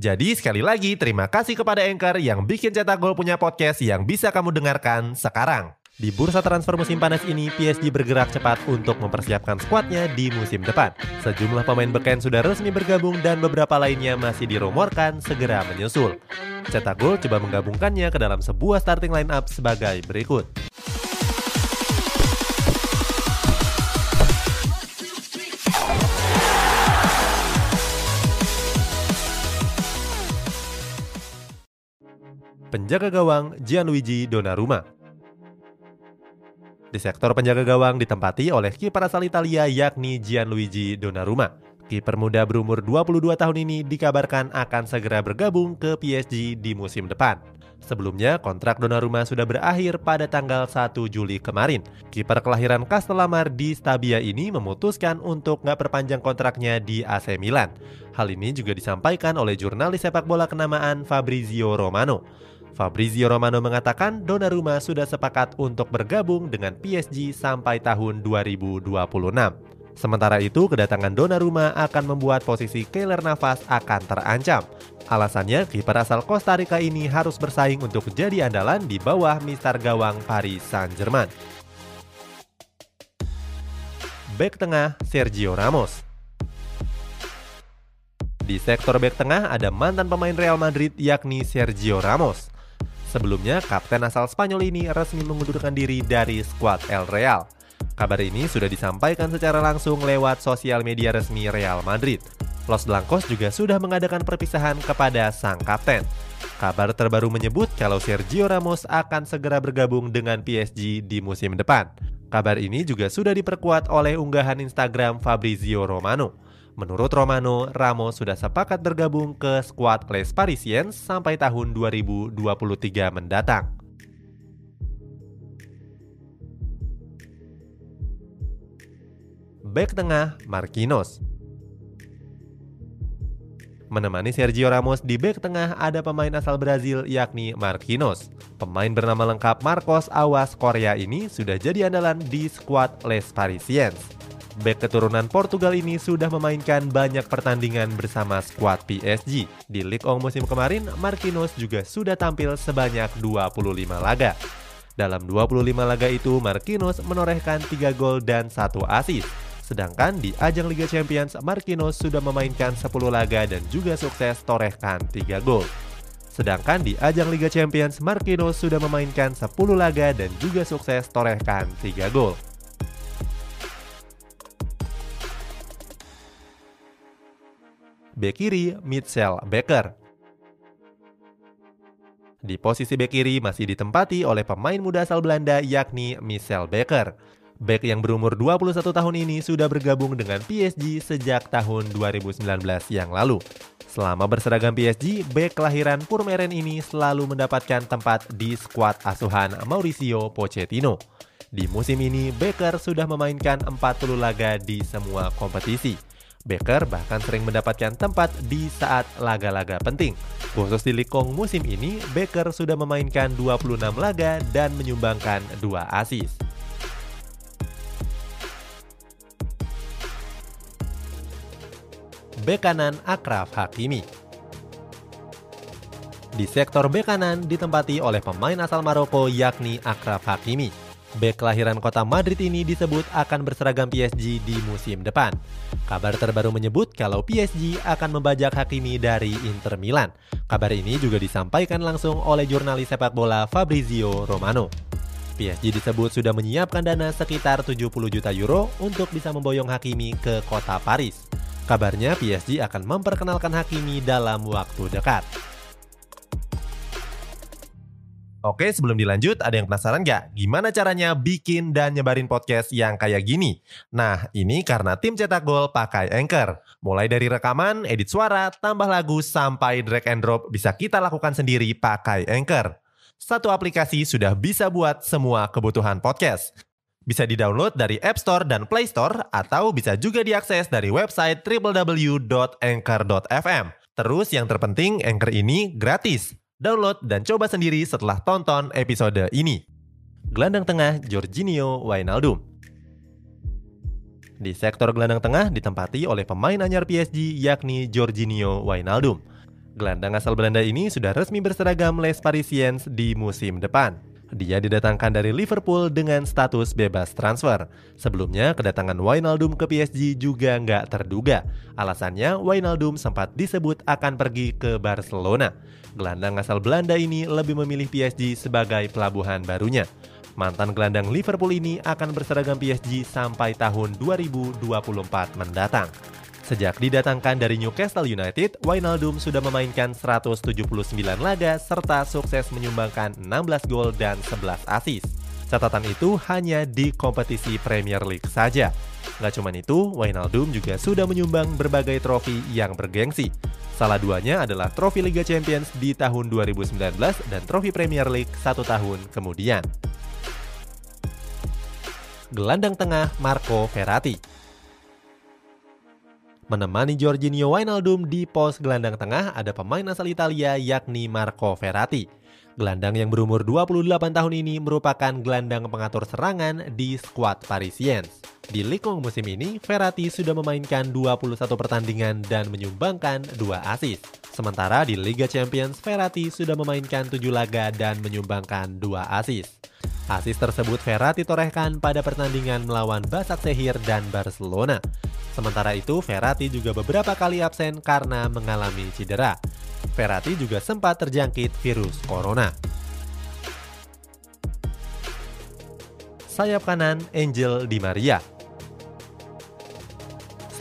Jadi sekali lagi terima kasih kepada Anchor yang bikin Cetak Gol punya podcast yang bisa kamu dengarkan sekarang. Di bursa transfer musim panas ini, PSG bergerak cepat untuk mempersiapkan skuadnya di musim depan. Sejumlah pemain beken sudah resmi bergabung dan beberapa lainnya masih dirumorkan segera menyusul. Cetak Gol coba menggabungkannya ke dalam sebuah starting line up sebagai berikut. Penjaga gawang Gianluigi Donnarumma. Di sektor penjaga gawang ditempati oleh kiper asal Italia yakni Gianluigi Donnarumma. Kiper muda berumur 22 tahun ini dikabarkan akan segera bergabung ke PSG di musim depan. Sebelumnya, kontrak Donnarumma sudah berakhir pada tanggal 1 Juli kemarin. Kiper kelahiran Castellamar di Stabia ini memutuskan untuk nggak perpanjang kontraknya di AC Milan. Hal ini juga disampaikan oleh jurnalis sepak bola kenamaan Fabrizio Romano. Fabrizio Romano mengatakan Donnarumma sudah sepakat untuk bergabung dengan PSG sampai tahun 2026. Sementara itu, kedatangan Donnarumma akan membuat posisi Keylor Navas akan terancam. Alasannya, kiper asal Costa Rica ini harus bersaing untuk jadi andalan di bawah mister gawang Paris Saint-Germain. Back tengah Sergio Ramos Di sektor back tengah ada mantan pemain Real Madrid yakni Sergio Ramos. Sebelumnya, kapten asal Spanyol ini resmi mengundurkan diri dari skuad El Real. Kabar ini sudah disampaikan secara langsung lewat sosial media resmi Real Madrid. Los Blancos juga sudah mengadakan perpisahan kepada sang kapten. Kabar terbaru menyebut kalau Sergio Ramos akan segera bergabung dengan PSG di musim depan. Kabar ini juga sudah diperkuat oleh unggahan Instagram Fabrizio Romano. Menurut Romano, Ramos sudah sepakat bergabung ke skuad Les Parisiens sampai tahun 2023 mendatang. Back tengah Marquinhos Menemani Sergio Ramos di back tengah ada pemain asal Brazil yakni Marquinhos. Pemain bernama lengkap Marcos Awas Korea ini sudah jadi andalan di skuad Les Parisiens. Bek keturunan Portugal ini sudah memainkan banyak pertandingan bersama skuad PSG. Di Ligue 1 musim kemarin, Marquinhos juga sudah tampil sebanyak 25 laga. Dalam 25 laga itu, Marquinhos menorehkan 3 gol dan 1 assist. Sedangkan di ajang Liga Champions, Marquinhos sudah memainkan 10 laga dan juga sukses torehkan 3 gol. Sedangkan di ajang Liga Champions, Marquinhos sudah memainkan 10 laga dan juga sukses torehkan 3 gol. bek kiri Mitchell Becker. Di posisi bek kiri masih ditempati oleh pemain muda asal Belanda yakni Michel Becker. Bek yang berumur 21 tahun ini sudah bergabung dengan PSG sejak tahun 2019 yang lalu. Selama berseragam PSG, bek kelahiran Purmeren ini selalu mendapatkan tempat di skuad asuhan Mauricio Pochettino. Di musim ini, Becker sudah memainkan 40 laga di semua kompetisi. Becker bahkan sering mendapatkan tempat di saat laga-laga penting. Khusus di Likong musim ini, Becker sudah memainkan 26 laga dan menyumbangkan 2 asis. Bek kanan Akraf Hakimi Di sektor bek kanan ditempati oleh pemain asal Maroko yakni Akraf Hakimi. Bek kelahiran kota Madrid ini disebut akan berseragam PSG di musim depan. Kabar terbaru menyebut kalau PSG akan membajak Hakimi dari Inter Milan. Kabar ini juga disampaikan langsung oleh jurnalis sepak bola Fabrizio Romano. PSG disebut sudah menyiapkan dana sekitar 70 juta euro untuk bisa memboyong Hakimi ke kota Paris. Kabarnya PSG akan memperkenalkan Hakimi dalam waktu dekat. Oke, sebelum dilanjut, ada yang penasaran nggak? Gimana caranya bikin dan nyebarin podcast yang kayak gini? Nah, ini karena tim cetak gol pakai Anchor. Mulai dari rekaman, edit suara, tambah lagu, sampai drag and drop bisa kita lakukan sendiri pakai Anchor. Satu aplikasi sudah bisa buat semua kebutuhan podcast. Bisa di-download dari App Store dan Play Store atau bisa juga diakses dari website www.anchor.fm. Terus yang terpenting, Anchor ini gratis. Download dan coba sendiri setelah tonton episode ini. Gelandang tengah Jorginho Wijnaldum di sektor gelandang tengah ditempati oleh pemain anyar PSG yakni Jorginho Wijnaldum. Gelandang asal Belanda ini sudah resmi berseragam Les Parisiens di musim depan. Dia didatangkan dari Liverpool dengan status bebas transfer. Sebelumnya, kedatangan Wijnaldum ke PSG juga nggak terduga. Alasannya, Wijnaldum sempat disebut akan pergi ke Barcelona. Gelandang asal Belanda ini lebih memilih PSG sebagai pelabuhan barunya. Mantan gelandang Liverpool ini akan berseragam PSG sampai tahun 2024 mendatang. Sejak didatangkan dari Newcastle United, Wijnaldum sudah memainkan 179 laga serta sukses menyumbangkan 16 gol dan 11 assist. Catatan itu hanya di kompetisi Premier League saja. Gak cuma itu, Wijnaldum juga sudah menyumbang berbagai trofi yang bergengsi. Salah duanya adalah trofi Liga Champions di tahun 2019 dan trofi Premier League satu tahun kemudian gelandang tengah Marco Verratti. Menemani Jorginho Wijnaldum di pos gelandang tengah ada pemain asal Italia yakni Marco Verratti. Gelandang yang berumur 28 tahun ini merupakan gelandang pengatur serangan di skuad Parisiens. Di Ligue musim ini, Verratti sudah memainkan 21 pertandingan dan menyumbangkan 2 assist. Sementara di Liga Champions, Verratti sudah memainkan 7 laga dan menyumbangkan 2 assist. Asis tersebut Verratti torehkan pada pertandingan melawan Basak Sehir dan Barcelona. Sementara itu, Verratti juga beberapa kali absen karena mengalami cedera. Verratti juga sempat terjangkit virus corona. Sayap kanan Angel Di Maria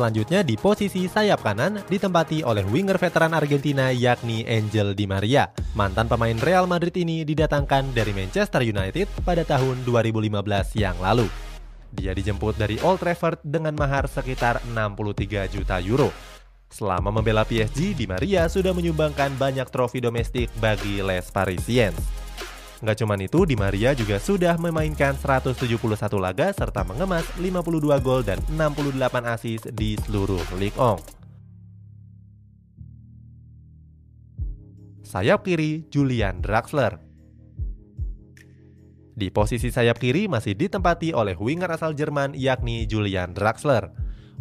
Selanjutnya di posisi sayap kanan ditempati oleh winger veteran Argentina yakni Angel Di Maria. Mantan pemain Real Madrid ini didatangkan dari Manchester United pada tahun 2015 yang lalu. Dia dijemput dari Old Trafford dengan mahar sekitar 63 juta euro. Selama membela PSG, Di Maria sudah menyumbangkan banyak trofi domestik bagi Les Parisiens. Nggak cuma itu, Di Maria juga sudah memainkan 171 laga serta mengemas 52 gol dan 68 assist di seluruh Ligue 1. Sayap kiri Julian Draxler Di posisi sayap kiri masih ditempati oleh winger asal Jerman yakni Julian Draxler.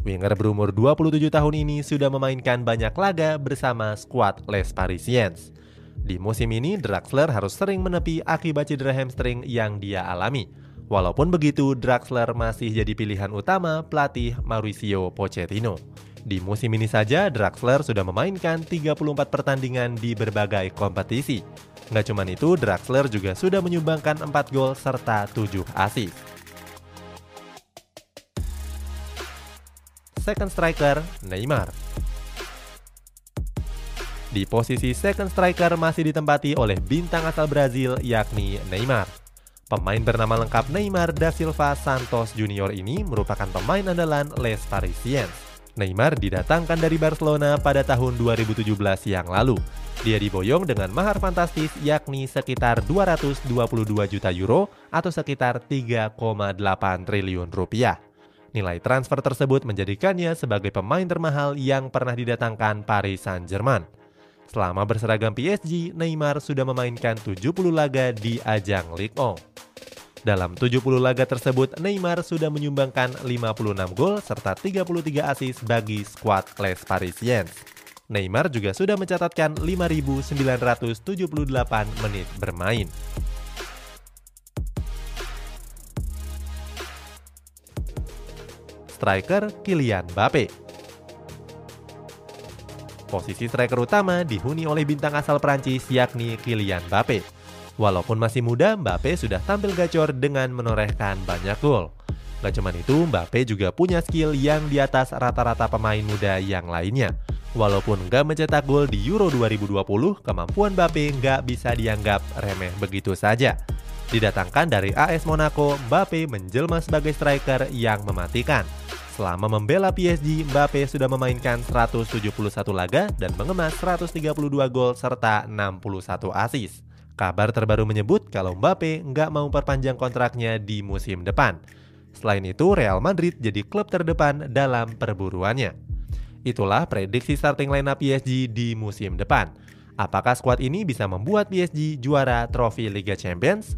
Winger berumur 27 tahun ini sudah memainkan banyak laga bersama skuad Les Parisiens. Di musim ini, Draxler harus sering menepi akibat cedera hamstring yang dia alami. Walaupun begitu, Draxler masih jadi pilihan utama pelatih Mauricio Pochettino. Di musim ini saja, Draxler sudah memainkan 34 pertandingan di berbagai kompetisi. Nggak cuma itu, Draxler juga sudah menyumbangkan 4 gol serta 7 assist. Second striker, Neymar. Di posisi second striker masih ditempati oleh bintang asal Brazil yakni Neymar. Pemain bernama lengkap Neymar da Silva Santos Junior ini merupakan pemain andalan Les Parisiens. Neymar didatangkan dari Barcelona pada tahun 2017 yang lalu. Dia diboyong dengan mahar fantastis yakni sekitar 222 juta euro atau sekitar 3,8 triliun rupiah. Nilai transfer tersebut menjadikannya sebagai pemain termahal yang pernah didatangkan Paris Saint-Germain. Selama berseragam PSG, Neymar sudah memainkan 70 laga di ajang Ligue 1. Dalam 70 laga tersebut, Neymar sudah menyumbangkan 56 gol serta 33 assist bagi skuad Les Parisiens. Neymar juga sudah mencatatkan 5.978 menit bermain. Striker Kylian Mbappe Posisi striker utama dihuni oleh bintang asal Prancis yakni Kylian Mbappe. Walaupun masih muda, Mbappe sudah tampil gacor dengan menorehkan banyak gol. Gak cuma itu, Mbappe juga punya skill yang di atas rata-rata pemain muda yang lainnya. Walaupun gak mencetak gol di Euro 2020, kemampuan Mbappe gak bisa dianggap remeh begitu saja. Didatangkan dari AS Monaco, Mbappe menjelma sebagai striker yang mematikan. Selama membela PSG, Mbappe sudah memainkan 171 laga dan mengemas 132 gol serta 61 assist. Kabar terbaru menyebut kalau Mbappe nggak mau perpanjang kontraknya di musim depan. Selain itu, Real Madrid jadi klub terdepan dalam perburuannya. Itulah prediksi starting lineup PSG di musim depan. Apakah skuad ini bisa membuat PSG juara trofi Liga Champions?